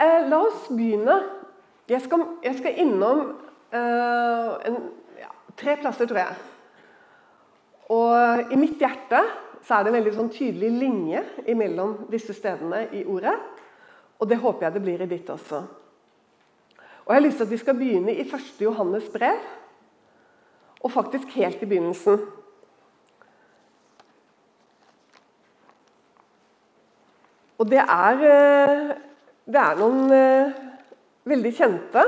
eh, la oss begynne. Jeg skal, jeg skal innom eh, en, ja, tre plasser, tror jeg. Og i mitt hjerte så er det en veldig sånn tydelig linje mellom disse stedene i ordet. Og det håper jeg det blir i ditt også. Og Jeg har lyst til at vi skal begynne i 1. Johannes brev, og faktisk helt i begynnelsen. Og det er, eh, det er noen eh, veldig kjente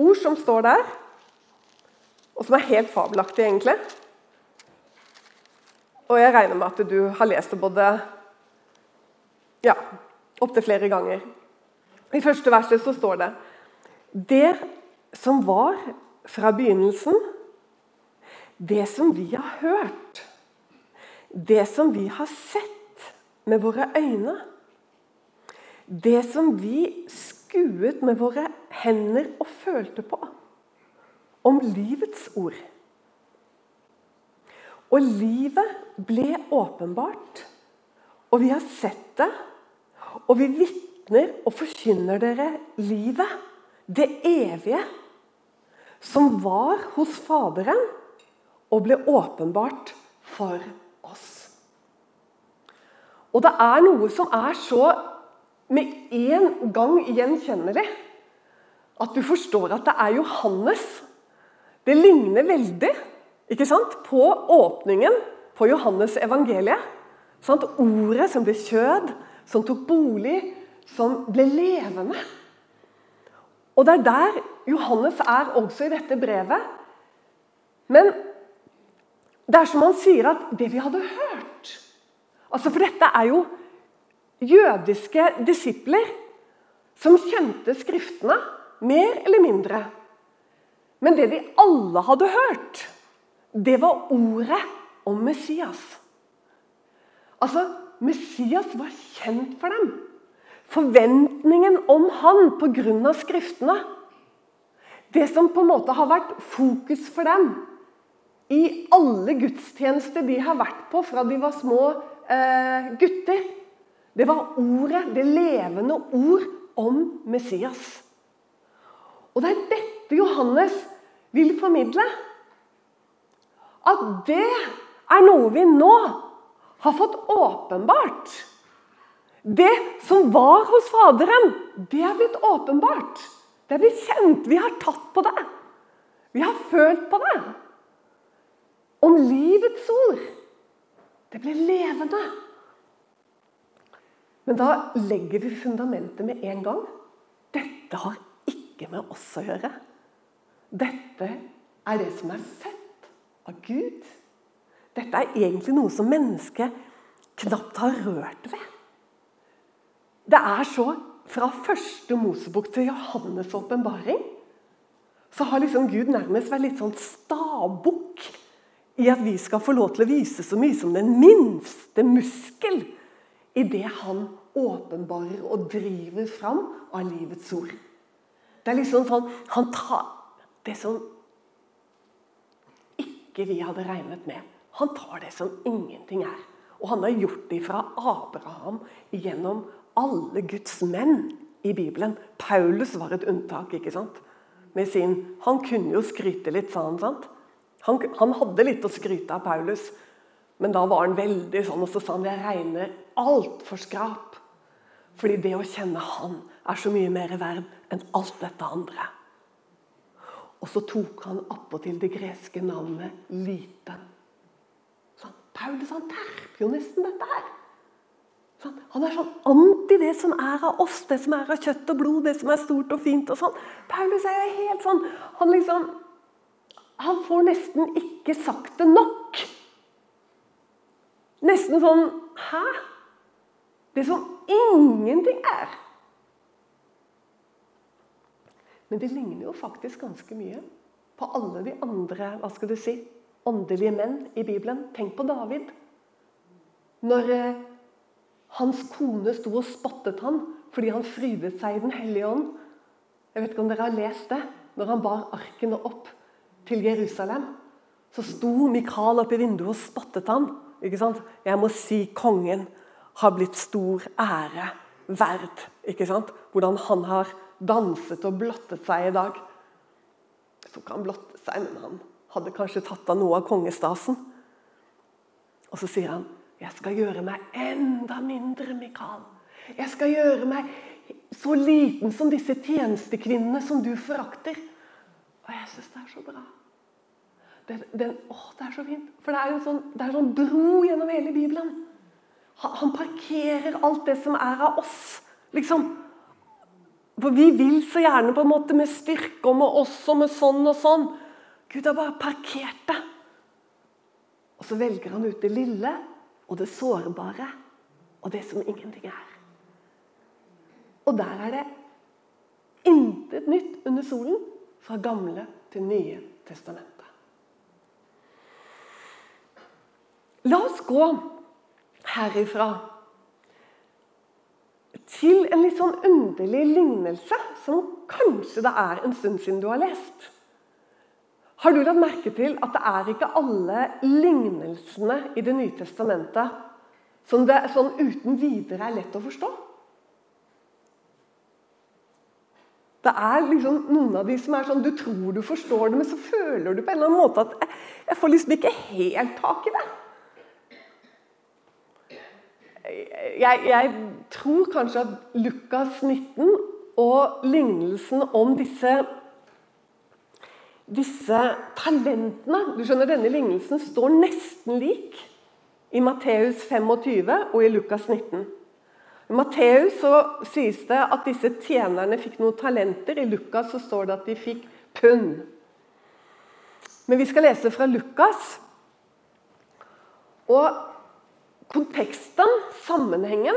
ord som står der, og som er helt fabelaktige, egentlig. Og jeg regner med at du har lest det både ja, opptil flere ganger. I første verset så står det Det som var fra begynnelsen, det som vi har hørt, det som vi har sett med våre øyne. Det som vi skuet med våre hender og følte på. Om livets ord. Og livet ble åpenbart, og vi har sett det. Og vi vitner og forkynner dere livet, det evige, som var hos Faderen og ble åpenbart for oss. Og det er noe som er så med en gang gjenkjennelig at du forstår at det er Johannes. Det ligner veldig ikke sant, på åpningen på Johannes evangeliet. Sant? Ordet som ble kjød, som tok bolig, som ble levende. Og Det er der Johannes er også i dette brevet. Men det er som han sier at det vi hadde hørt Altså, For dette er jo jødiske disipler som kjente Skriftene, mer eller mindre. Men det de alle hadde hørt, det var ordet om Messias. Altså, Messias var kjent for dem. Forventningen om han pga. Skriftene. Det som på en måte har vært fokus for dem i alle gudstjenester de har vært på fra de var små eh, gutter. Det var ordet, det levende ord om Messias. Og det er dette Johannes vil formidle. At det er noe vi nå har fått åpenbart. Det som var hos Faderen, det er blitt åpenbart. Det er blitt kjent. Vi har tatt på det. Vi har følt på det. Om livets ord. Det ble levende. Men da legger vi fundamentet med en gang. Dette har ikke med oss å gjøre. Dette er det som er født av Gud. Dette er egentlig noe som mennesket knapt har rørt ved. Det er så Fra første Mosebok til Johannes' åpenbaring så har liksom Gud nærmest vært litt sånn stabukk i at vi skal få lov til å vise så mye som den minste muskel i det han åpenbarer og driver fram av livets ord. Det er liksom sånn Han tar det som ikke vi hadde regnet med. Han tar det som ingenting er. Og han har gjort det fra Abraham gjennom alle Guds menn i Bibelen. Paulus var et unntak. ikke sant? Med sin, Han kunne jo skryte litt, sa han. sant? Han, han, hadde litt å skryte av Paulus, men da var han veldig sånn, og så sa han jeg regner alt for skrap. Fordi det å kjenne Han er så mye mer verd enn alt dette andre. Og så tok han appåtil det greske navnet 'liten'. Sånn, Paulus han terper jo nesten dette her. Sånn, han er sånn anti det som er av oss, det som er av kjøtt og blod, det som er stort og fint. og sånn. Paulus er jo helt sånn Han liksom han får nesten ikke sagt det nok. Nesten sånn Hæ? Det som ingenting er. Men det ligner jo faktisk ganske mye på alle de andre hva skal du si, åndelige menn i Bibelen. Tenk på David. Når eh, hans kone sto og spottet han fordi han frydet seg i Den hellige ånd. Jeg vet ikke om dere har lest det. Når han bar arkene opp til Jerusalem, så sto Mikael oppi vinduet og spottet han. Ikke sant? Jeg må si kongen har blitt stor ære verd. ikke sant? Hvordan han har danset og blottet seg i dag. Jeg tror ikke han blottet seg, men han hadde kanskje tatt av noe av kongestasen. Og så sier han, 'Jeg skal gjøre meg enda mindre, Mikael.' 'Jeg skal gjøre meg så liten som disse tjenestekvinnene som du forakter.' Og jeg syns det er så bra. Det, det, å, det er så fint. For det er jo sånn, det er sånn bro gjennom hele Bibelen. Han, han parkerer alt det som er av oss. liksom. For vi vil så gjerne på en måte med styrke og med oss og med sånn og sånn. Gud har bare parkert det. Og så velger han ut det lille og det sårbare og det som ingenting er. Og der er det intet nytt under solen fra Gamle til Nye testamentet. La oss gå herifra til en litt sånn underlig lignelse som kanskje det er en stund siden du har lest. Har du lagt merke til at det er ikke alle lignelsene i Det nye testamentet som det sånn uten videre er lett å forstå? Det er liksom noen av de som er sånn Du tror du forstår det, men så føler du på en eller annen måte at jeg, jeg får liksom ikke helt tak i det. Jeg, jeg, tror kanskje at Lukas 19 og lignelsen om disse, disse talentene du skjønner, Denne lignelsen står nesten lik i Matteus 25 og i Lukas 19. I Matteus så sies det at disse tjenerne fikk noen talenter. I Lukas så står det at de fikk pund. Men vi skal lese fra Lukas. Og konteksten, sammenhengen,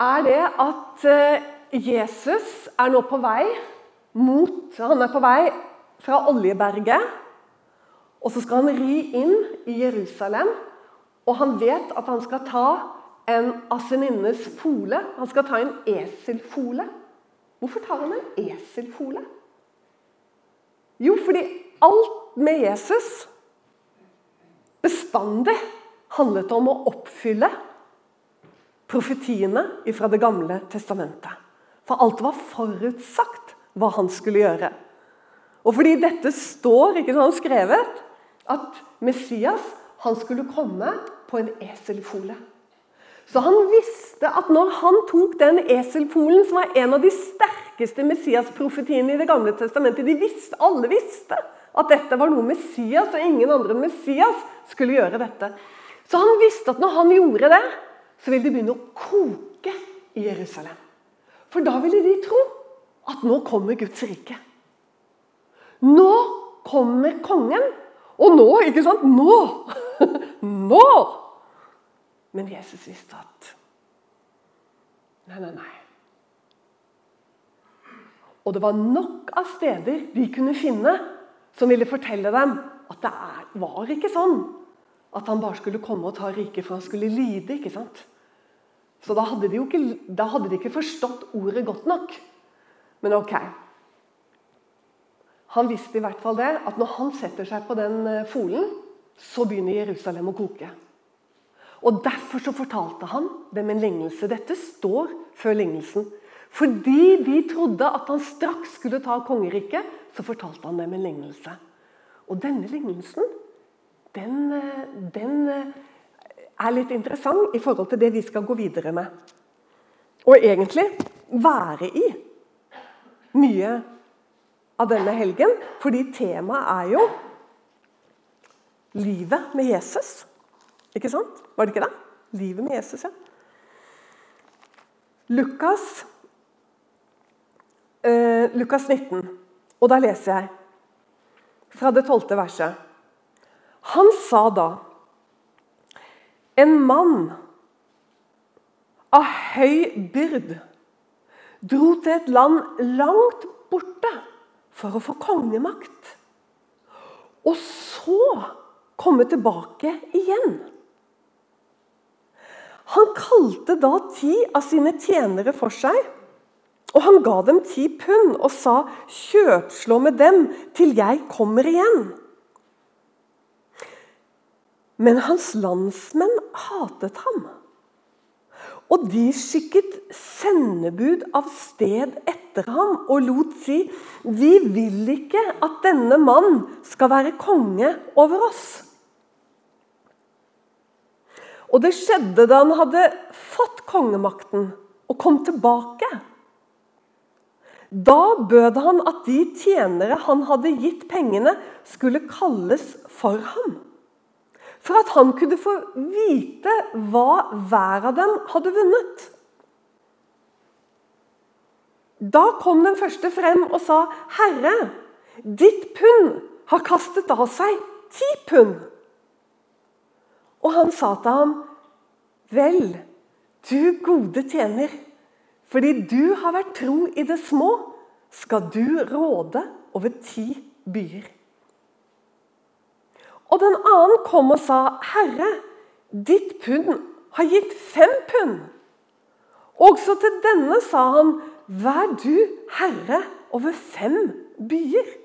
er det at eh, Jesus er nå på vei mot Han er på vei fra Oljeberget. Og så skal han ri inn i Jerusalem. Og han vet at han skal ta en aseninnes fole. Han skal ta en eselfole. Hvorfor tar han en eselfole? Jo, fordi alt med Jesus bestandig handlet om å oppfylle profetiene fra Det gamle testamentet. For alt var forutsagt hva han skulle gjøre. Og fordi dette står ikke sånn skrevet at Messias han skulle komme på en eselfole. Så han visste at når han tok den eselfolen, som var en av de sterkeste Messias-profetiene i Det gamle testamentet de visste, Alle visste at dette var noe Messias og ingen andre enn Messias skulle gjøre dette. Så han visste at når han gjorde det, så ville det begynne å koke i Jerusalem. For da ville de tro at nå kommer Guds rike. Nå kommer kongen. Og nå, ikke sant? Nå! Nå men Jesus visste at Nei, nei, nei. Og det var nok av steder de kunne finne som ville fortelle dem at det var ikke sånn at han bare skulle komme og ta riket, for han skulle lide. ikke sant? Så da hadde, de ikke, da hadde de ikke forstått ordet godt nok. Men ok. Han visste i hvert fall det, at når han setter seg på den eh, folen, så begynner Jerusalem å koke. Og Derfor så fortalte han dem en lignelse. Dette står før lignelsen. Fordi de trodde at han straks skulle ta kongeriket, så fortalte han dem en lignelse. Og denne lignelsen den, den er litt interessant i forhold til det vi skal gå videre med. Og egentlig være i mye av denne helgen, fordi temaet er jo livet med Jesus. Ikke sant? Var det ikke det? Livet med Jesus, ja. Lukas, eh, Lukas 19, og da leser jeg fra det tolvte verset. Han sa da En mann av høy byrd dro til et land langt borte for å få kongemakt. Og så komme tilbake igjen. Han kalte da ti av sine tjenere for seg, og han ga dem ti pund og sa, 'Kjøpslå med dem til jeg kommer igjen.' Men hans landsmenn hatet ham. Og de skikket sendebud av sted etter ham og lot si:" Vi vil ikke at denne mann skal være konge over oss. Og det skjedde da han hadde fått kongemakten og kom tilbake. Da bød han at de tjenere han hadde gitt pengene, skulle kalles for ham for at han kunne få vite hva hver av dem hadde vunnet. Da kom den første frem og sa, 'Herre, ditt pund har kastet av seg ti pund.' Og han sa til ham, 'Vel, du gode tjener, fordi du har vært tro i det små, skal du råde over ti byer.' Og den annen kom og sa, 'Herre, ditt pund har gitt fem pund.' Også til denne sa han, 'Vær du herre over fem byer.'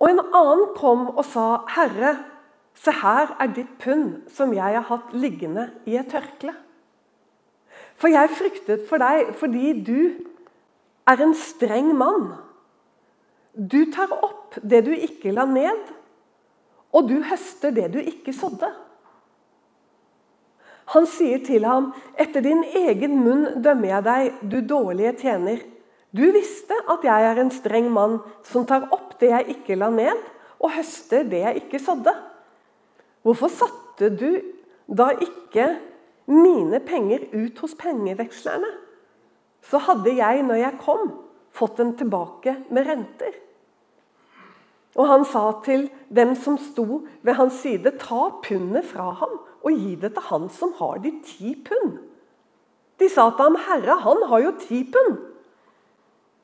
Og en annen kom og sa, 'Herre, se her er ditt pund, som jeg har hatt liggende i et tørkle.' For jeg fryktet for deg fordi du er en streng mann. Du tar opp det du ikke la ned, og du høster det du ikke sådde. Han sier til ham, 'Etter din egen munn dømmer jeg deg, du dårlige tjener.' Du visste at jeg er en streng mann som tar opp det jeg ikke la ned, og høster det jeg ikke sådde. Hvorfor satte du da ikke mine penger ut hos pengevekslerne? Så hadde jeg, når jeg kom, fått dem tilbake med renter. Og han sa til dem som sto ved hans side, ta pundet fra ham og gi det til han som har de ti pund. De sa til ham, Herre, han har jo ti pund.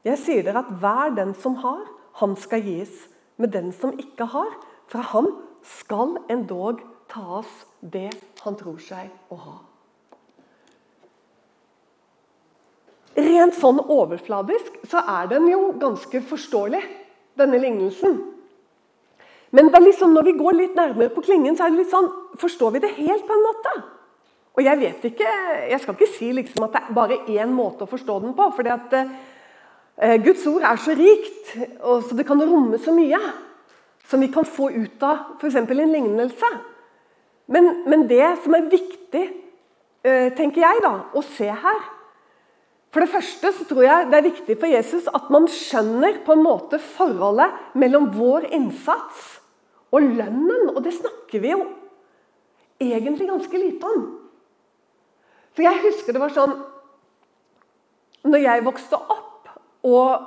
Jeg sier dere at hver den som har, han skal gis. Men den som ikke har, fra ham skal endog tas det han tror seg å ha. Rent sånn overfladisk så er den jo ganske forståelig, denne lignelsen. Men liksom, når vi går litt nærmere på klingen, så er det litt sånn, forstår vi det helt på en måte. Og jeg vet ikke, jeg skal ikke si liksom at det er bare én måte å forstå den på. fordi at eh, Guds ord er så rikt, og så det kan romme så mye som vi kan få ut av f.eks. en lignelse. Men, men, det som er viktig, eh, tenker jeg, da, å se her For det første så tror jeg det er viktig for Jesus at man skjønner på en måte forholdet mellom vår innsats og lønnen, og det snakker vi jo egentlig ganske lite om. For jeg husker det var sånn Når jeg vokste opp og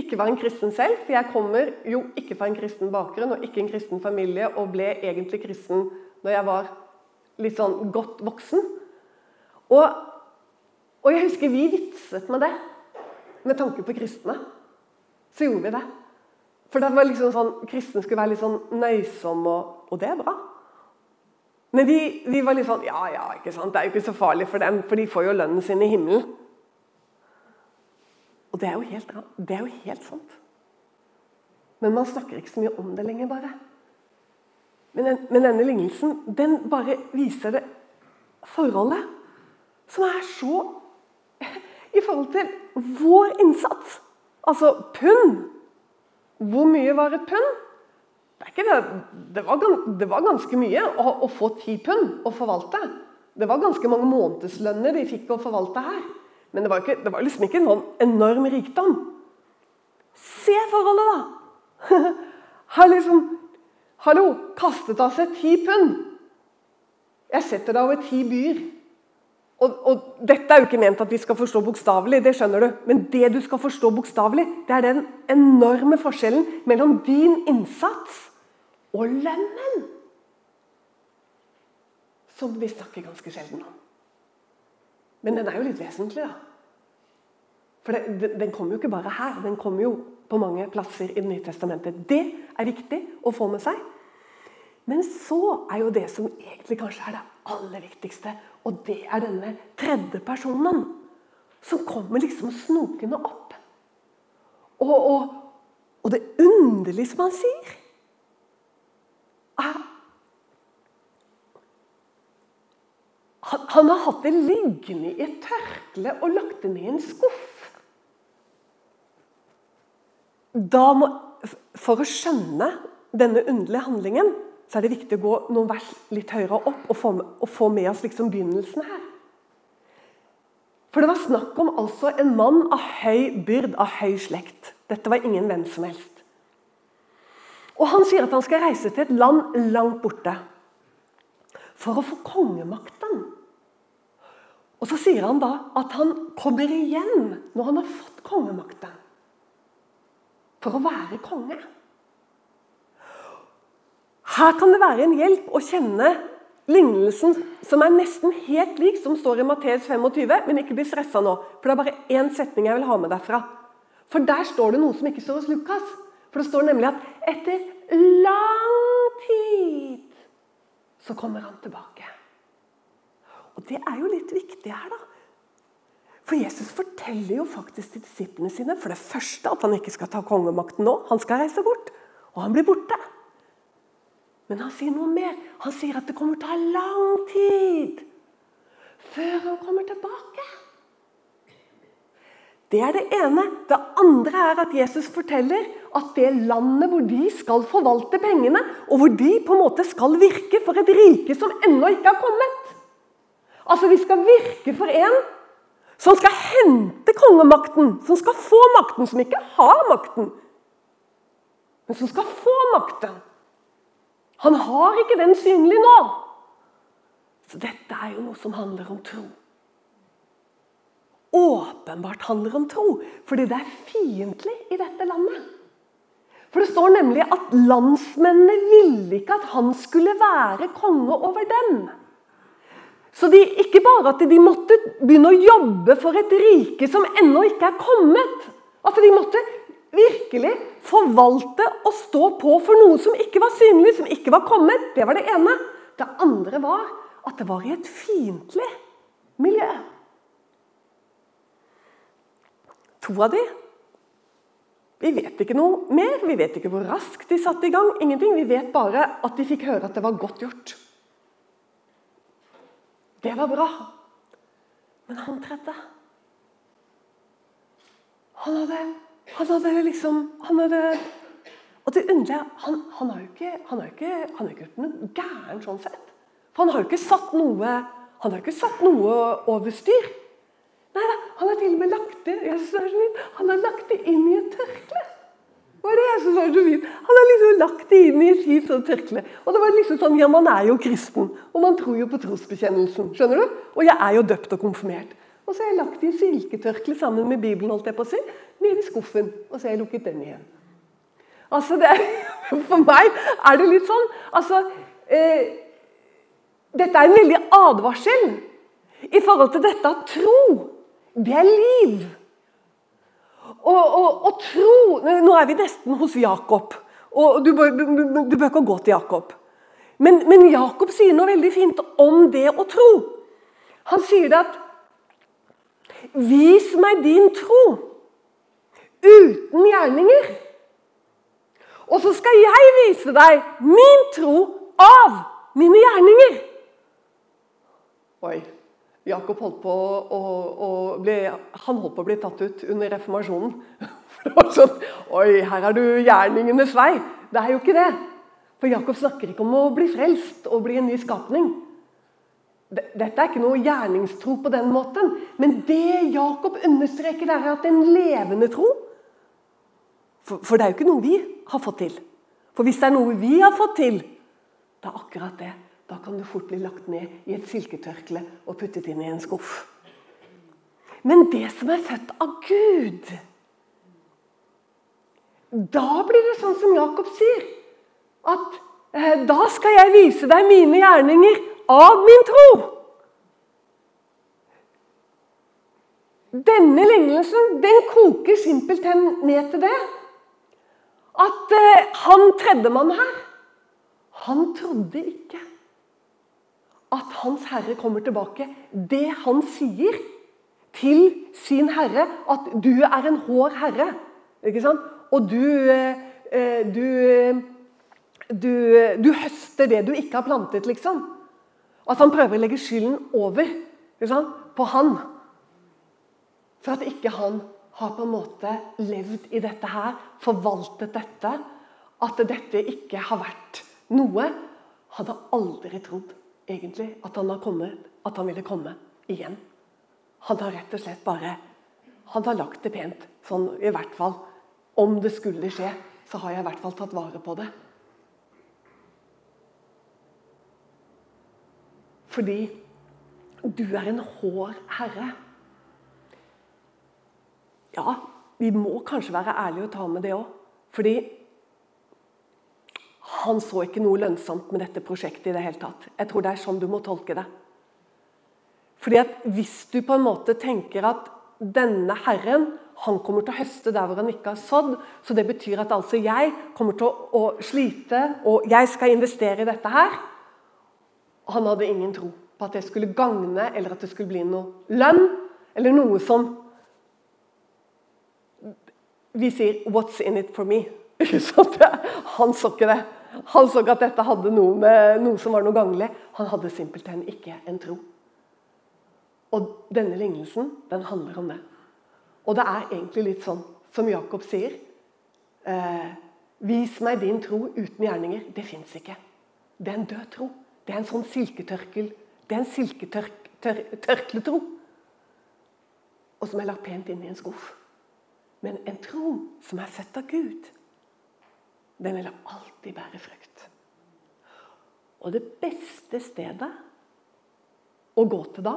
ikke var en kristen selv, for jeg kommer jo ikke fra en kristen bakgrunn og ikke en kristen familie, og ble egentlig kristen når jeg var litt sånn godt voksen. Og, og jeg husker vi vitset med det med tanke på kristne. Så gjorde vi det. For det var liksom sånn, Kristne skulle være litt sånn nøysomme, og, og det er bra. Men vi, vi, var litt sånn Ja, ja, ikke sant? det er jo ikke så farlig for dem, for de får jo lønnen sin i himmelen. Og det er jo helt, det er jo helt sant. Men man snakker ikke så mye om det lenger, bare. Men, den, men denne lignelsen den bare viser det forholdet som er så I forhold til vår innsats. Altså pund hvor mye var et pund? Det, det. Det, var, det, var, ganske mye å, å få ti pund å forvalte. Det var ganske mange månedslønner de fikk å forvalte her. Men det var, ikke, det var liksom ikke en sånn enorm rikdom. Se forholdet, da! Har liksom Hallo! Kastet av seg ti pund. Jeg setter deg over ti byer. Og, og, Dette er jo ikke ment at vi skal forstå bokstavelig, det skjønner du. Men det du skal forstå bokstavelig, det er den enorme forskjellen mellom din innsats og lønnen. Som vi snakker ganske sjelden om. Men den er jo litt vesentlig, da. For det, den kommer jo ikke bare her. Den kommer jo på mange plasser i Det nye testamentet. Det er viktig å få med seg. Men så er jo det som egentlig kanskje er det aller viktigste, og det er denne tredje personen som kommer liksom snokende opp. Og, og, og det underlige som han sier, er han, han har hatt det liggende i et tørkle og lagt det ned i en skuff. Må, for å skjønne denne underlige handlingen, så er det viktig å gå noen vers litt høyere opp og få med, og få med oss liksom begynnelsen her. For det var snakk om altså en mann av høy byrd, av høy slekt. Dette var ingen hvem som helst. Og Han sier at han skal reise til et land langt borte for å få kongemakten. Og Så sier han da at han kommer igjen når han har fått kongemakten, for å være konge. Her kan det være en hjelp å kjenne lignelsen som er nesten helt lik, som står i Matteus 25, men ikke bli stressa nå. For det er bare én setning jeg vil ha med derfra. For der står det noe som ikke står hos Lukas. For det står nemlig at etter lang tid så kommer han tilbake. Og det er jo litt viktig her, da. For Jesus forteller jo faktisk til disiplene sine for det første at han ikke skal ta kongemakten nå. Han skal reise bort, og han blir borte. Men han sier noe mer. Han sier at det kommer til å ta lang tid før han kommer tilbake. Det er det ene. Det andre er at Jesus forteller at det landet hvor de skal forvalte pengene, og hvor de på en måte skal virke for et rike som ennå ikke har kommet Altså, vi skal virke for en som skal hente kongemakten, som skal få makten, som ikke har makten, men som skal få makten. Han har ikke den synlig nå. Så dette er jo noe som handler om tro åpenbart handler om tro. Fordi det er fiendtlig i dette landet. For Det står nemlig at landsmennene ville ikke at han skulle være konge over dem. Så de, ikke bare at de måtte begynne å jobbe for et rike som ennå ikke er kommet. Altså De måtte virkelig forvalte og stå på for noe som ikke var synlig, som ikke var kommet. Det var det ene. Det andre var at det var i et fiendtlig miljø. To av de vi vet ikke noe mer. Vi vet ikke hvor raskt de satte i gang. Ingenting. Vi vet bare at de fikk høre at det var godt gjort. Det var bra. Men han tredje Han hadde, han hadde liksom han hadde, Og det underlige han, han, har jo ikke, han har ikke, han har ikke gjort noe gærent sånn sett. For han har jo ikke satt noe, han har ikke satt noe over styr. Nei da, han har til og med lagt det han har lagt det inn i et tørkle. Hva er det jeg synes er så fint? Han har liksom lagt det inn i et fint sånn tørkle. Og det var liksom sånn, ja, Man er jo kristen, og man tror jo på trosbekjennelsen. skjønner du? Og jeg er jo døpt og konfirmert. Og så har jeg lagt det i silketørkle sammen med Bibelen holdt jeg på å si, ned i skuffen. Og så har jeg lukket den igjen. Altså, det, For meg er det litt sånn altså, eh, Dette er en veldig advarsel i forhold til dette at tro det er liv. Og, og, og, tro Nå er vi nesten hos Jakob. Og du bør, du bør ikke gå til Jakob. Men, men, Jakob sier noe veldig fint om det å tro. Han sier det at Vis meg din tro uten gjerninger. Og så skal jeg vise deg min tro av mine gjerninger. Oi. Jakob holdt på å, å bli, han holdt på å bli tatt ut under reformasjonen. Sånn Oi, her er du gjerningenes vei. Det er jo ikke det. For Jakob snakker ikke om å bli frelst og bli en ny skapning. Dette er ikke noe gjerningstro på den måten. Men det Jakob understreker, er at en levende tro for, for det er jo ikke noe vi har fått til. For hvis det er noe vi har fått til, da er akkurat det da kan du fort bli lagt ned i et silketørkle og puttet inn i en skuff. Men det som er født av Gud Da blir det sånn som Jakob sier. At eh, da skal jeg vise deg mine gjerninger av min tro. Denne lignelsen den koker simpelthen ned til det at eh, han tredjemann her, han trodde ikke at Hans Herre kommer tilbake. Det han sier til sin herre, at 'du er en hår herre', ikke sant? og du, eh, du, du, du høster det du ikke har plantet, liksom. At han prøver å legge skylden over på han. For at ikke han har på en måte levd i dette her, forvaltet dette. At dette ikke har vært noe. Har aldri trodd egentlig at han, kommet, at han ville komme igjen. Han har rett og slett bare Han har lagt det pent. Sånn i hvert fall. Om det skulle skje, så har jeg i hvert fall tatt vare på det. Fordi du er en hår herre. Ja, vi må kanskje være ærlige og ta med det òg. Fordi han så ikke noe lønnsomt med dette prosjektet i det hele tatt. Jeg tror det er sånn du må tolke det. Fordi at Hvis du på en måte tenker at denne Herren han kommer til å høste der hvor han ikke har sådd, så det betyr at altså jeg kommer til å, å slite, og jeg skal investere i dette her Han hadde ingen tro på at det skulle gagne, eller at det skulle bli noe lønn, eller noe som vi sier 'What's in it for me?' Han så ikke det. Han så ikke at dette hadde noe med noe som var noe ganglig. Han hadde simpelthen ikke en tro. Og denne lignelsen den handler om det. Og det er egentlig litt sånn som Jakob sier. Eh, Vis meg din tro uten gjerninger. Det fins ikke. Det er en død tro. Det er en sånn silketørkel. Det er en silketørkletro. Og som er lagt pent inn i en skuff. Men en tro som er født av Gud, den vil alltid bære frukt. Og det beste stedet å gå til da,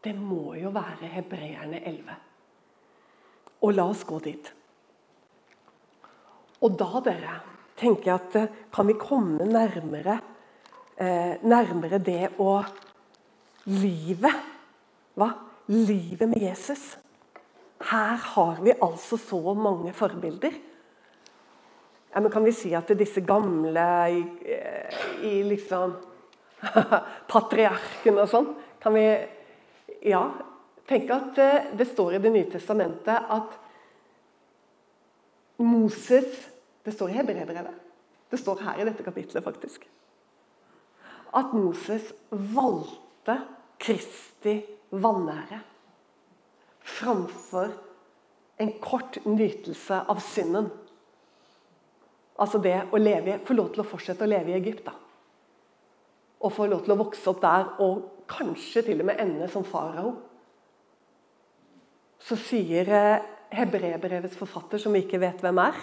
det må jo være Hebreerne 11. Og la oss gå dit. Og da, dere, tenker jeg at eh, kan vi komme nærmere, nærmere det å Livet. Hva? Livet med Jesus. Her har vi altså så mange forbilder. Ja, men kan vi si at disse gamle i, i liksom Patriarken og sånn Kan vi Ja. Tenk at eh, det står i Det nye testamentet at Moses Det står i Hebreerbrevet. Det står her i dette kapitlet, faktisk. At Moses valgte Kristi vanære framfor en kort nytelse av synden. Altså det å leve, få lov til å fortsette å leve i Egypt. da. Og få lov til å vokse opp der og kanskje til og med ende som farao. Så sier hebreerbrevets Hebrebrevets forfatter, som vi ikke vet hvem er,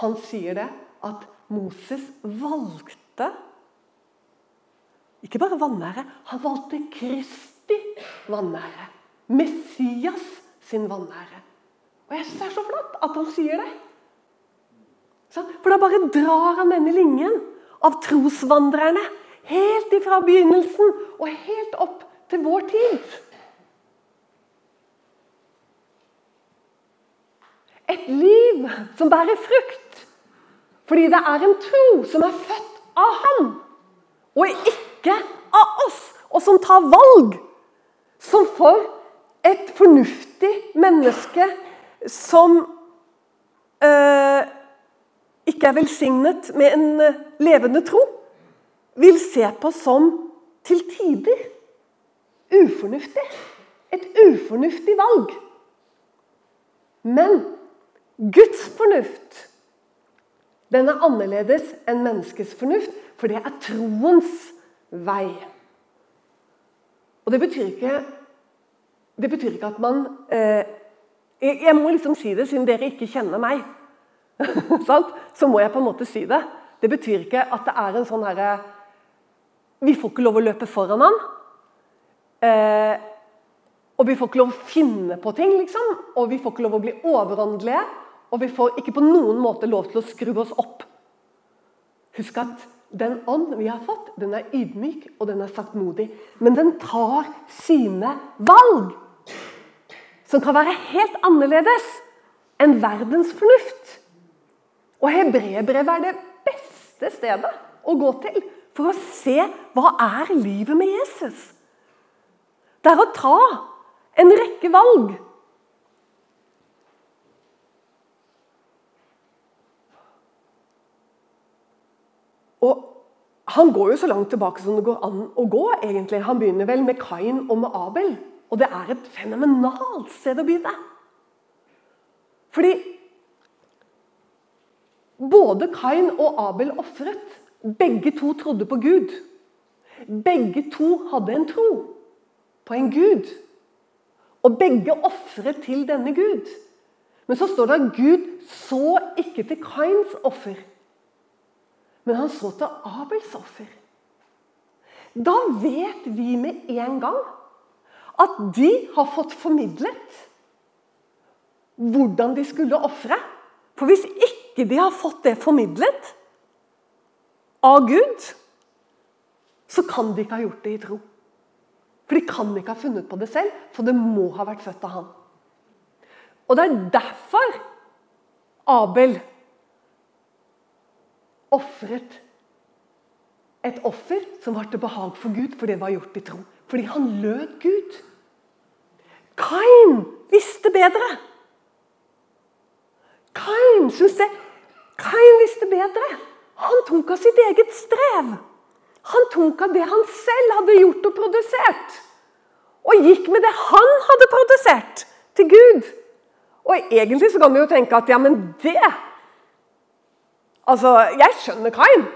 han sier det at Moses valgte ikke bare vanære, han valgte Kristi vanære. Messias sin vanære. Og jeg synes det er så flott at han sier det. For da bare drar han denne linjen av trosvandrerne helt ifra begynnelsen og helt opp til vår tid. Et liv som bærer frukt fordi det er en tro som er født av ham, og ikke av oss, og som tar valg som for et fornuftig menneske som eh, ikke er velsignet med en eh, levende tro, vil se på som til tider ufornuftig. Et ufornuftig valg. Men Guds fornuft den er annerledes enn menneskets fornuft, for det er troens vei. Og Det betyr ikke det betyr ikke at man eh, jeg, må liksom si det, siden dere ikke kjenner meg. så må jeg på en måte si det. Det betyr ikke at det er en sånn herre Vi får ikke lov å løpe foran han. Eh, og vi får ikke lov å finne på ting, liksom. Og vi får ikke lov å bli overåndelige. Og vi får ikke på noen måte lov til å skru oss opp. Husk at den ånd vi har fått, den er ydmyk og den er saktmodig. Men den tar sine valg som kan være helt annerledes enn verdens fornuft. Og Hebreerbrevet er det beste stedet å gå til for å se hva er livet med Jesus. Det er å ta en rekke valg. Og han går jo så langt tilbake som det går an å gå. egentlig. Han begynner vel med Kain og med Abel. Og det er et fenomenalt sted å begynne. Fordi både Kain og Abel ofret. Begge to trodde på Gud. Begge to hadde en tro på en Gud. Og begge ofret til denne Gud. Men så står det at Gud så ikke til Kains offer, men han så til Abels offer. Da vet vi med en gang at de har fått formidlet hvordan de skulle ofre. For hvis ikke de har fått det formidlet av Gud, så kan de ikke ha gjort det i tro. For de kan ikke ha funnet på det selv, for det må ha vært født av han. Og det er derfor Abel ofret et offer som var til behag for Gud, for det var gjort i tro. Fordi han lød Gud. Kain visste bedre. Kain syns det Kain visste bedre. Han tok av sitt eget strev. Han tok av det han selv hadde gjort og produsert, og gikk med det han hadde produsert, til Gud. Og egentlig så kan vi jo tenke at ja, men det Altså, jeg skjønner Kain.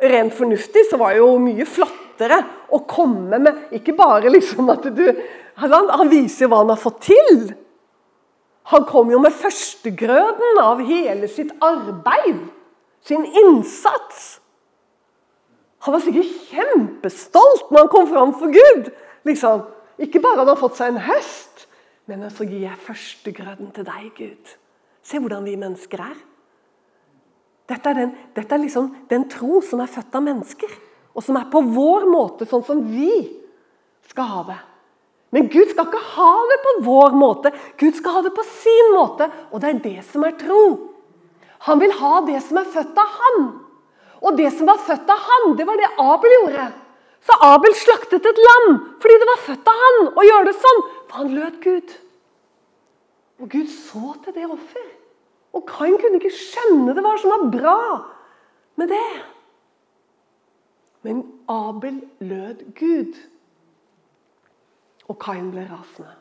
Rent fornuftig så var det jo mye flottere å komme med Ikke bare liksom at du Han, han viser hva han har fått til. Han kom jo med førstegrøden av hele sitt arbeid. Sin innsats. Han var sikkert kjempestolt når han kom fram for Gud. Liksom. Ikke bare hadde han fått seg en høst, men så gir jeg førstegrøden til deg, Gud. Se hvordan vi mennesker er. Dette er, den, dette er liksom den tro som er født av mennesker, og som er på vår måte, sånn som vi skal ha det. Men Gud skal ikke ha det på vår måte, Gud skal ha det på sin måte. Og det er det som er tro. Han vil ha det som er født av Han. Og det som var født av han, det var det Abel gjorde. Så Abel slaktet et lam fordi det var født av han å gjøre det sånn. For han lød Gud. Og Gud så til det offer. Og Kain kunne ikke skjønne det var som var bra med det. Men Abel lød Gud. Og Kain ble rasende.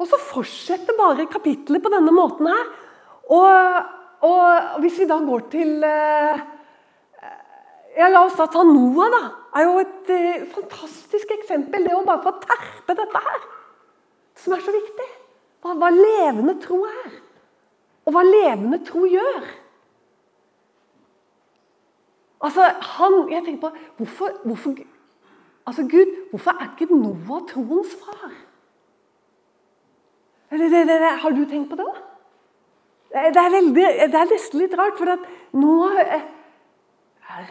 Og så fortsetter bare kapitlet på denne måten her. Og, og hvis vi da går til eh, ja, La oss da ta Noah. da. er jo et eh, fantastisk eksempel. Det å bare få terpe dette her, som er så viktig. Hva, hva levende tro er. Og hva levende tro gjør. Altså, han, jeg tenker på, hvorfor, hvorfor, altså Gud, hvorfor er ikke Noah troens far? Det, det, det, har du tenkt på det? da? Det er, veldig, det er nesten litt rart, for at Noah eh,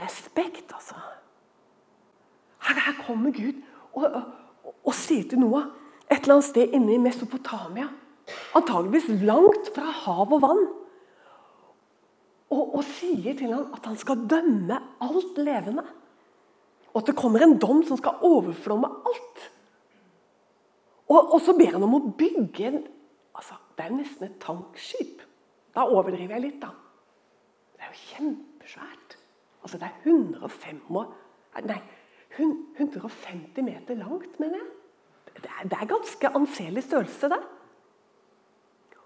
respekt, altså. Her, her kommer Gud og, og, og, sier til Noah et eller annet sted inne i Mesopotamia. Antageligvis langt fra hav og vann. Og, og sier til ham at han skal dømme alt levende. Og at det kommer en dom som skal overflomme alt. Og, og så ber han om å bygge en altså, Det er nesten et tankskip. Da overdriver jeg litt, da. Det er jo kjempesvært. Altså det er 105, nei, 150 meter langt, mener jeg. Det er, det er ganske anselig størrelse, det.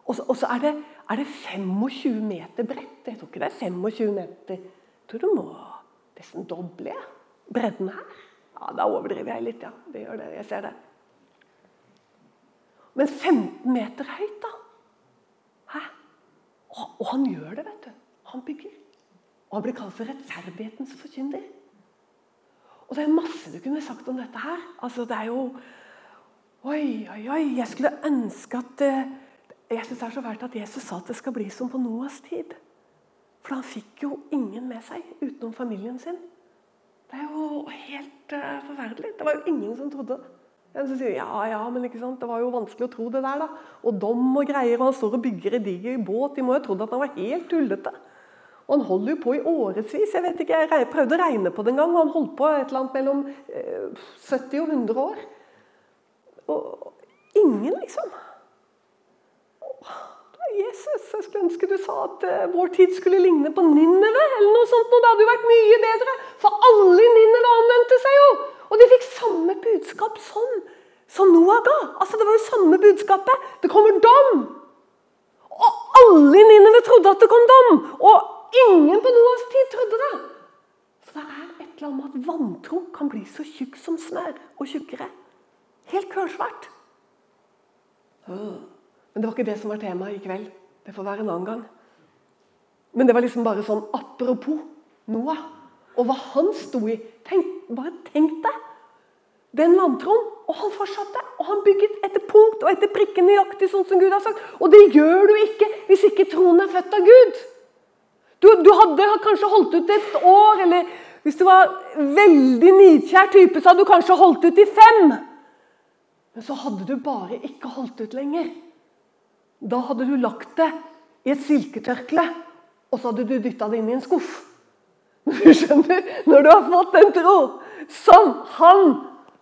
Og så er, er, det 25 meter bredt. Jeg tror ikke det er 25 meter. Jeg tror du må nesten doble bredden her. Ja, Da overdriver jeg litt, ja. Det gjør det. Jeg ser det. Men 15 meter høyt, da. Hæ? Og, og han gjør det, vet du. Han bygger. Og han blir kalt for rettferdighetens forkynner. Og det er masse du kunne sagt om dette her. Altså, det er jo Oi, oi, oi. Jeg skulle ønske at eh, Jeg syns det er så fælt at Jesus sa at det skal bli som på Noas tid. For han fikk jo ingen med seg utenom familien sin. Det er jo helt uh, forferdelig. Det var jo ingen som trodde det. så sier ja, ja, men ikke sant? det var jo vanskelig å tro det der. da. Og dom og greier, og han står og bygger en diger båt. De må jo ha trodd at han var helt tullete. Og han holder jo på i årevis. Jeg vet ikke, jeg prøvde å regne på det en gang. og Han holdt på et eller annet mellom 70 eh, og 100 år. Og ingen, liksom. Jesus, jeg skulle ønske du sa at uh, vår tid skulle ligne på Ninneve. eller noe sånt, og Det hadde jo vært mye bedre, for alle i Ninneve omvendte seg jo. Og de fikk samme budskap som, som Noah ga. Altså, Det var jo samme budskapet. Det kommer dom. Og alle i Ninneve trodde at det kom dom. Og ingen på Noahs tid trodde det. Så det er et eller annet med at vantro kan bli så tjukk som smør, og tjukkere. Helt kølsvart. Men det var ikke det som var temaet i kveld. Det får være en annen gang. Men det var liksom bare sånn apropos Noah og hva han sto i. Tenk, bare tenk deg den vantroen. Og han fortsatte. Og han bygget etter punkt og etter prikke nøyaktig sånn som Gud har sagt. Og det gjør du ikke hvis ikke troen er født av Gud. Du, du hadde kanskje holdt ut et år, eller hvis du var veldig nidkjær type, så hadde du kanskje holdt ut i fem. Men så hadde du bare ikke holdt ut lenger. Da hadde du lagt det i et silketørkle, og så hadde du dytta det inn i en skuff. Du skjønner, Når du har fått en tro som han,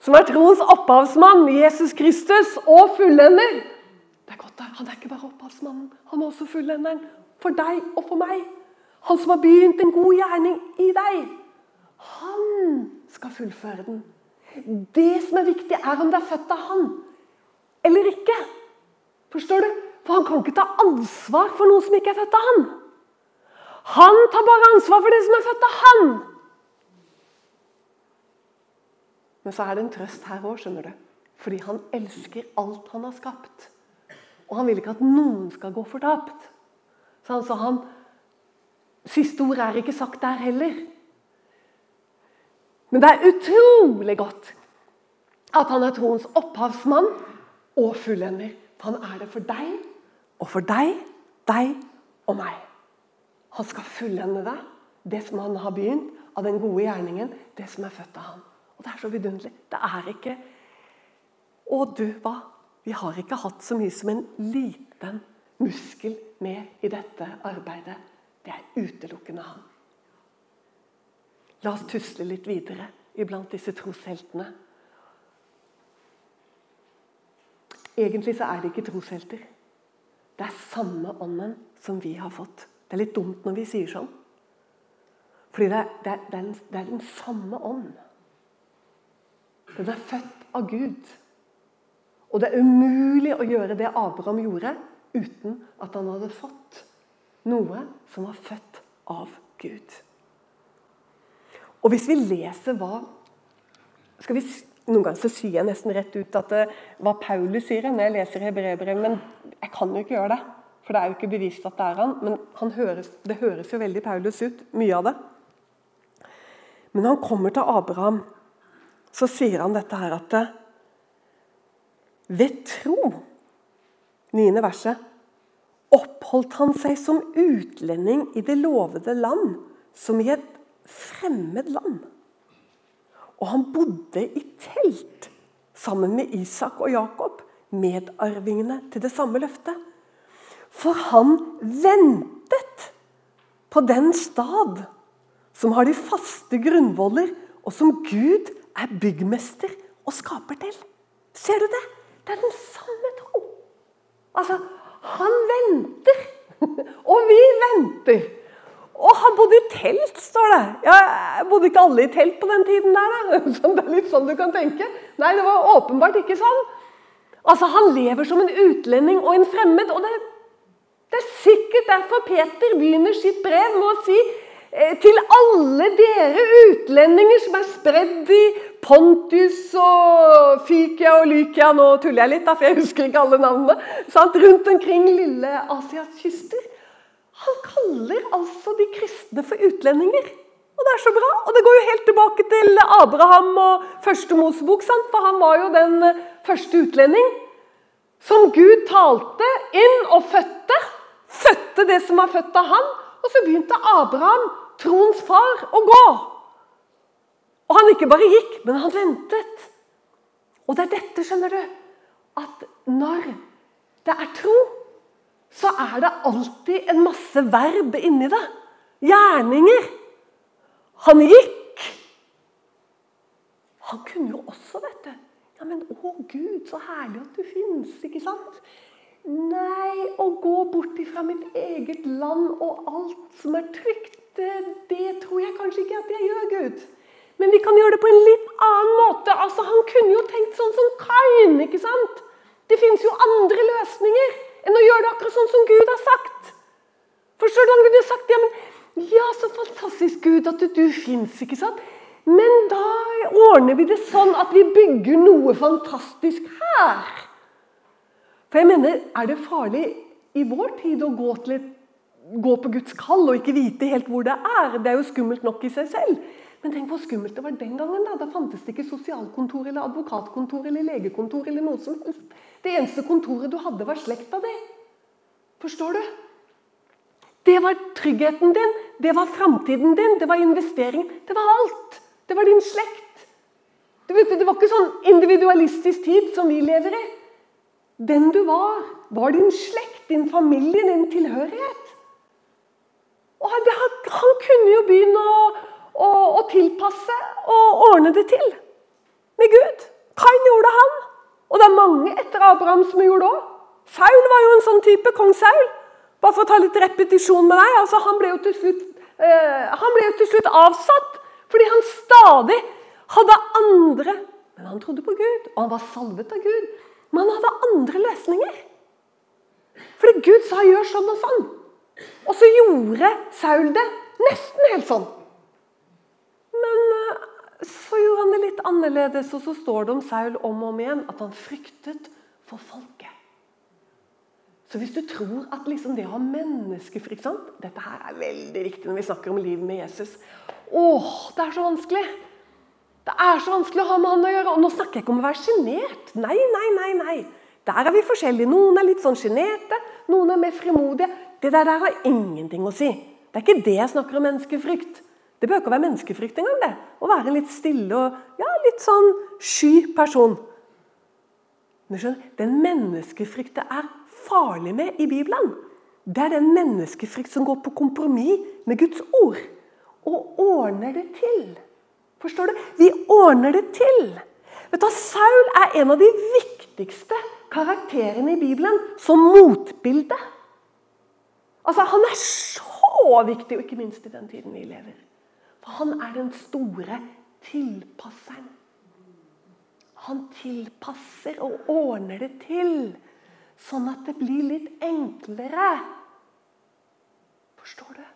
som er troens opphavsmann, Jesus Kristus, og fullender Det er godt det. Han er ikke bare opphavsmannen, han er også fullenderen. For deg og for meg. Han som har begynt en god gjerning i deg. Han skal fullføre den. Det som er viktig, er om det er født av han eller ikke. Forstår du? For han kan ikke ta ansvar for noe som ikke er født av han. Han tar bare ansvar for det som er født av han. Men så er det en trøst her òg, skjønner du. Fordi han elsker alt han har skapt. Og han vil ikke at noen skal gå fortapt. Så han sa han Siste ord er ikke sagt der heller. Men det er utrolig godt at han er troens opphavsmann og fullender. Han er det for deg og for deg, deg og meg. Han skal fullende deg, det som han har begynt, av den gode gjerningen, det som er født av han. Og Det er så vidunderlig. Det er ikke Å, du hva? Vi har ikke hatt så mye som en liten muskel med i dette arbeidet. Det er utelukkende han. La oss tusle litt videre iblant disse trosheltene. Egentlig så er det ikke troshelter. Det er samme ånden som vi har fått. Det er litt dumt når vi sier sånn. Fordi det er, det er, det er, det er den samme ånd. Den er født av Gud. Og det er umulig å gjøre det Abraham gjorde, uten at han hadde fått noe som var født av Gud. Og hvis vi leser hva skal vi, Noen ganger så sier jeg nesten rett ut at det, hva Paulus sier når jeg leser Hebreerbrevet, men jeg kan jo ikke gjøre det. For det er jo ikke bevist at det er han. Men høres, det høres jo veldig Paulus ut, mye av det. Men når han kommer til Abraham, så sier han dette her at ved tro, niende verset, oppholdt han seg som utlending i det lovede land, som i et fremmed land. Og han bodde i telt sammen med Isak og Jakob, medarvingene til det samme løftet. For han ventet på den stad som har de faste grunnvoller, og som Gud er byggmester og skaper til. Ser du det? Det er den samme tro. Altså, han venter, og vi venter. Og han bodde i telt, står det. Ja, bodde ikke alle i telt på den tiden der? Da? det er litt sånn du kan tenke. Nei, det var åpenbart ikke sånn. Altså, Han lever som en utlending og en fremmed. og det, det er sikkert derfor Peter begynner sitt brev med å si eh, til alle dere utlendinger som er spredd i Pontus og Fykia og Lykia Nå tuller jeg litt, da, for jeg husker ikke alle navnene. Sant? Rundt omkring lille Asias kyster. Han kaller altså de kristne for utlendinger. Og det er så bra. Og det går jo helt tilbake til Abraham og første Mosebok, sant? for han var jo den første utlending som Gud talte inn og fødte. Fødte det som var født av han. Og så begynte Abraham, troens far, å gå. Og han ikke bare gikk, men han ventet. Og det er dette, skjønner du, at når det er tro så er det alltid en masse verb inni det. Gjerninger. Han gikk. Han kunne jo også, vet du Ja, men å Gud, så herlig at du fins, ikke sant? Nei, å gå bort ifra mitt eget land og alt som er trygt, det, det tror jeg kanskje ikke at jeg gjør, Gud. Men vi kan gjøre det på en litt annen måte. Altså, Han kunne jo tenkt sånn som Kain. ikke sant? Det fins jo andre løsninger enn å gjøre det akkurat sånn som Gud har sagt. Forstår du? Han kunne sagt ja, men ja, så fantastisk, Gud, at du, du fins. Ikke sant? Men da ordner vi det sånn at vi bygger noe fantastisk her. For jeg mener, er det farlig i vår tid å gå, et, gå på Guds kall og ikke vite helt hvor det er? Det er jo skummelt nok i seg selv. Men tenk hvor skummelt det var den gangen. Da Da fantes det ikke sosialkontor eller advokatkontor eller legekontor. eller noe som helst. Det eneste kontoret du hadde, var slekta di. Forstår du? Det var tryggheten din, det var framtiden din, det var investering. Det var alt. Det var din slekt. Det var ikke sånn individualistisk tid som vi lever i. Den du var, var din slekt, din familie, din tilhørighet. Og han kunne jo begynne å å, å tilpasse og ordne det til med Gud. Kain gjorde han. Og det er mange etter Abraham som gjorde det òg. Saul var jo en sånn type. Kong Saul. Bare for å ta litt repetisjon med deg. altså Han ble slutt, eh, han ble jo til slutt avsatt fordi han stadig hadde andre Men han trodde på Gud, og han var salvet av Gud. Men han hadde andre løsninger. Fordi Gud sa 'gjør sånn og sånn'. Og så gjorde Saul det nesten helt sånn. Så gjorde han det litt annerledes, og så står det om Saul om og om igjen at han fryktet for folket. Så hvis du tror at liksom det å ha menneskefrykt? Dette her er veldig viktig når vi snakker om livet med Jesus. Åh, det er så vanskelig! Det er så vanskelig å ha med han å gjøre. Og nå snakker jeg ikke om å være sjenert. Nei, nei, nei, nei. Der er vi forskjellige. Noen er litt sånn sjenerte, noen er mer frimodige. Det der, der har ingenting å si. Det er ikke det jeg snakker om menneskefrykt. Det bør ikke være menneskefrykt engang. det. Å være en litt stille og ja, litt sånn sky person. Men skjønner, Den menneskefrykt det er farlig med i Bibelen, det er den menneskefrykt som går på kompromiss med Guds ord. Og ordner det til. Forstår du? Vi ordner det til. Vet du, Saul er en av de viktigste karakterene i Bibelen som motbilde. Altså, Han er så viktig, og ikke minst i den tiden vi lever. For han er den store tilpasseren. Han tilpasser og ordner det til, sånn at det blir litt enklere. Forstår du?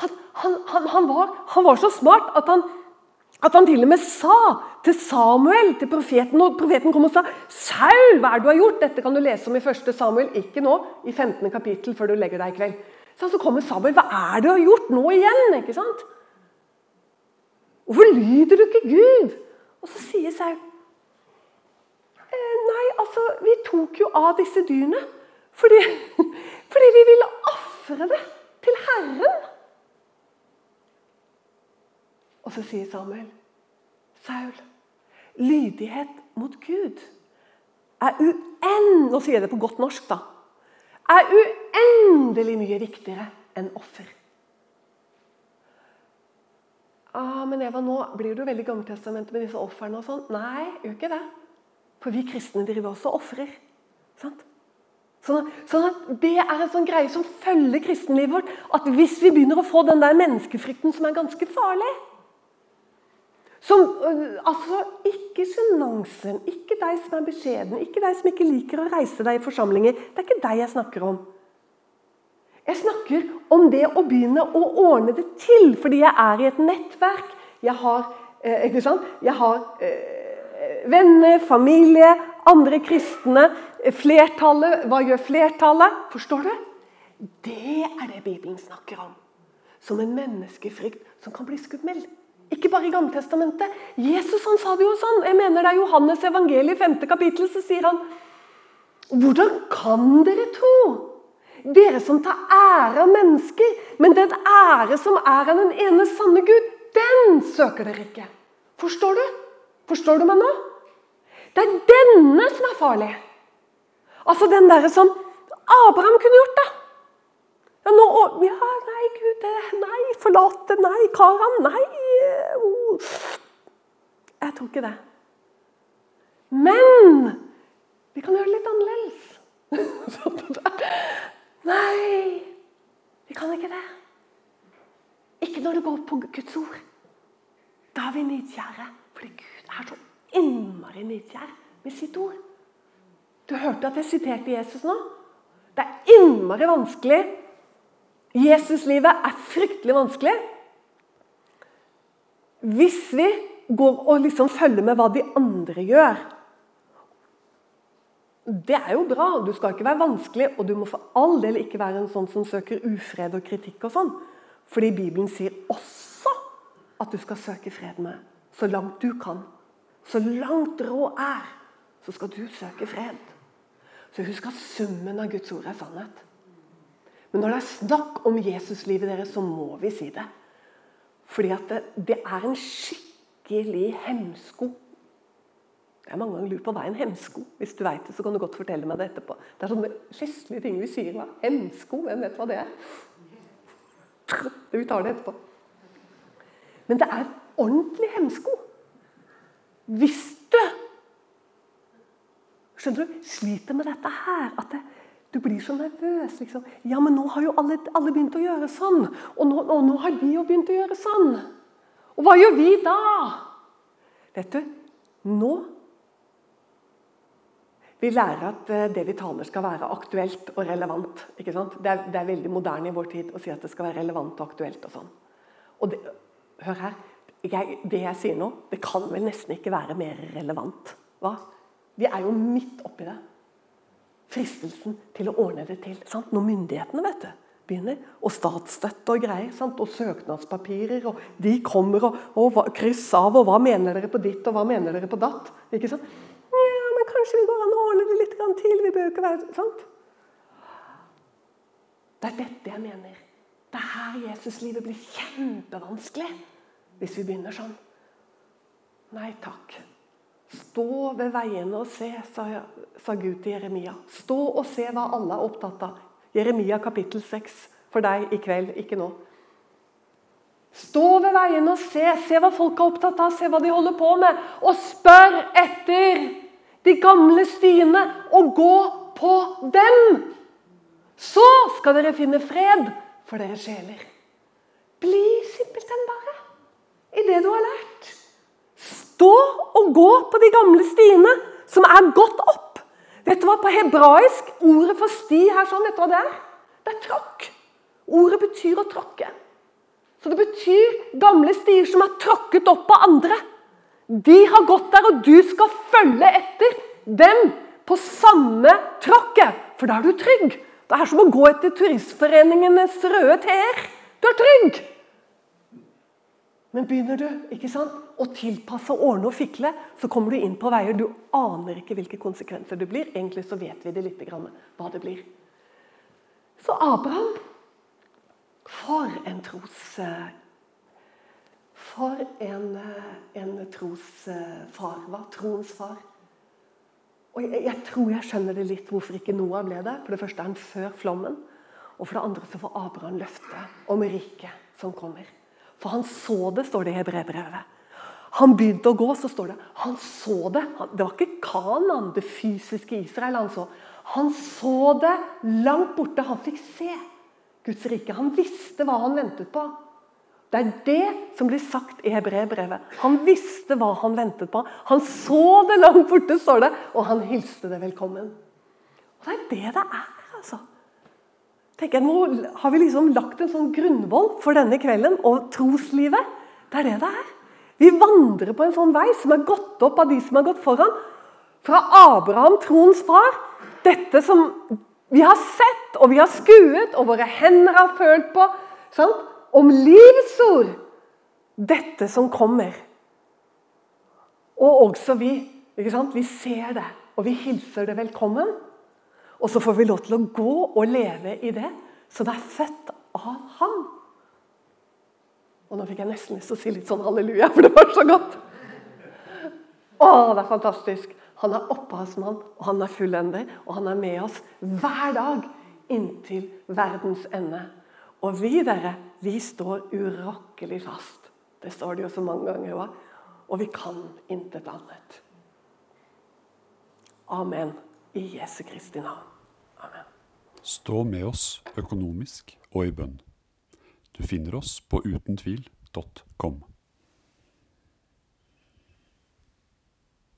Han, han, han, han var, var, så smart at at han til og med sa til Samuel, til profeten, og profeten kom og sa 'Saul, hva er det du har gjort?' Dette kan du lese om i 1. Samuel, ikke nå, i 15. kapittel, før du legger deg i kveld. Så, kommer Samuel. 'Hva er det du har gjort nå igjen?' ikke sant? Hvorfor lyder du ikke Gud? Og så sier Saul eh, Nei, altså, vi tok jo av disse dyrene fordi, fordi vi ville ofre det til Herren. Og så sier Samuel, Saul, lydighet mot Gud er uend... Nå sier jeg det på godt norsk, da er uendelig mye viktigere enn offer. Ah, men Eva, nå blir du veldig Gammeltestamentet med disse ofrene og sånn. Nei, gjør ikke det. For vi kristne driver også ofrer. Sånn, sånn at Det er en sånn greie som følger kristenlivet vårt. At hvis vi begynner å få den der menneskefrykten som er ganske farlig som, øh, altså, Ikke sjenansen, ikke deg som er beskjeden, ikke deg som ikke liker å reise deg i forsamlinger. Det er ikke deg jeg snakker om. Jeg snakker om det å begynne å ordne det til, fordi jeg er i et nettverk. Jeg har, eh, ikke sant? Jeg har eh, venner, familie, andre kristne. Flertallet. Hva gjør flertallet? Forstår du? Det er det Bibelen snakker om. Som en menneskefrykt som kan bli skummel. Ikke bare i Gammeltestamentet. Jesus han sa det jo sånn. Jeg mener Det er Johannes evangeliet, 5. kapittel, så sier han Hvordan kan dere tro? Dere som tar ære av mennesker, men den ære som er av den ene sanne Gud, den søker dere ikke. Forstår du? Forstår du meg nå? Det er denne som er farlig. Altså den derre som Abraham kunne gjort, da. Ja, nå, ja, nei, Gud, nei, forlate, nei, Karan, nei. Jeg tror ikke det. Men vi kan gjøre det litt annerledes. Nei, vi kan ikke det. Ikke når det går på Guds ord. Da er vi nidkjære. Fordi Gud er så innmari nidkjær med sitt ord. Du hørte at jeg siterte Jesus nå? Det er innmari vanskelig. Jesuslivet er fryktelig vanskelig. Hvis vi går og liksom følger med hva de andre gjør Det er jo bra, du skal ikke være vanskelig, og du må for all del ikke være en sånn som søker ufred og kritikk. og sånn. Fordi Bibelen sier også at du skal søke fred med så langt du kan. Så langt råd er, så skal du søke fred. Så husk at summen av Guds ord er sannhet. Men når det er snakk om Jesuslivet deres, så må vi si det. Fordi at det, det er en skikkelig hemsko. Jeg har mange ganger lurt på hva er en hemsko. Hvis du vet det, så kan du godt fortelle meg det etterpå. Det er sånne festlige ting vi sier. Hva? Hemsko, hvem vet hva det er? Vi tar det etterpå. Men det er ordentlig hemsko. Hvis du skjønner du, sliter med dette her at det, du blir så nervøs. liksom. Ja, men nå har jo alle, alle begynt å gjøre sånn. Og nå, og nå, har de jo begynt å gjøre sånn. Og hva gjør vi da? Vet du, nå Vi lærer at eh, det vi taler, skal være aktuelt og relevant. Det er, det er veldig moderne i vår tid å si at det skal være relevant og aktuelt. og sånn. Og det, hør her. Jeg, det jeg sier nå, det kan vel nesten ikke være mer relevant. Hva? Vi er jo midt oppi det fristelsen til å ordne det til. Sant? Når myndighetene vet du, begynner, og statsstøtte og greier, sant? og søknadspapirer, og de kommer og, og kryss av, og hva mener dere på ditt, og hva mener dere på datt? Ikke sant? Ja, men kanskje vi går an å ordne det litt til. Vi bør ikke være sant? Det er dette jeg mener. Det er her Jesuslivet blir kjempevanskelig hvis vi begynner sånn. Nei takk. Stå ved veiene og se, sa, Gud til Jeremia. Stå og se hva alle er opptatt av. Jeremia kapittel 6 for deg i kveld, ikke nå. Stå ved veiene og se. Se hva folk er opptatt av, se hva de holder på med. Og spør etter de gamle stiene, og gå på dem. Så skal dere finne fred for deres sjeler. Bli simpelthen bare i det du har lært. Stå og gå på de gamle stiene som er gått opp. Vet du hva, På hebraisk, ordet for sti her sånn, vet du hva det er? Det er tråkk. Ordet betyr å tråkke. Så det betyr gamle stier som er tråkket opp av andre. De har gått der, og du skal følge etter dem på samme tråkket. For da er du trygg. Det er som å gå etter Turistforeningenes røde t-er. Du er trygg. Men begynner du ikke sant, å tilpasse, ordne og fikle, så kommer du inn på veier du aner ikke hvilke konsekvenser det blir. Egentlig så vet vi det litt hva det blir. Så Abraham For en tros... For en, en trosfar. Hva? Troens far. Og jeg, jeg, tror jeg skjønner det litt hvorfor ikke Noah ble det. For det første er han før flommen. Og for det andre så får Abraham løftet om riket som kommer. For han så det, står det i hebreerbrevet. Han begynte å gå, så står det han så det. Det var ikke Kanan, det fysiske Israel, han så. Han så det langt borte. Han fikk se Guds rike. Han visste hva han ventet på. Det er det som blir sagt i hebreerbrevet. Han visste hva han ventet på. Han så det langt borte, står det, og han hilste det velkommen. Og Det er det det er. altså Tenk, Nå har vi liksom lagt en sånn grunnvoll for denne kvelden og troslivet. Det er det det er. Vi vandrer på en sånn vei som er gått opp av de som har gått foran. Fra Abraham, troens far. Dette som vi har sett og vi har skuet og våre hender har følt på. Sant? Om livets ord. Dette som kommer. Og også vi. ikke sant? Vi ser det, og vi hilser det velkommen. Og så får vi lov til å gå og leve i det som er født av ham. Og nå fikk jeg nesten lyst til å si litt sånn halleluja, for det var så godt. Å, det er fantastisk. Han er opphavsmann, og han er fullender. Og han er med oss hver dag inntil verdens ende. Og vi, dere, vi står urokkelig fast. Det står det jo så mange ganger òg. Og vi kan intet annet. Amen. I Jesu Kristi navn. Amen. Stå med oss økonomisk og i bønn. Du finner oss på utentvil.com.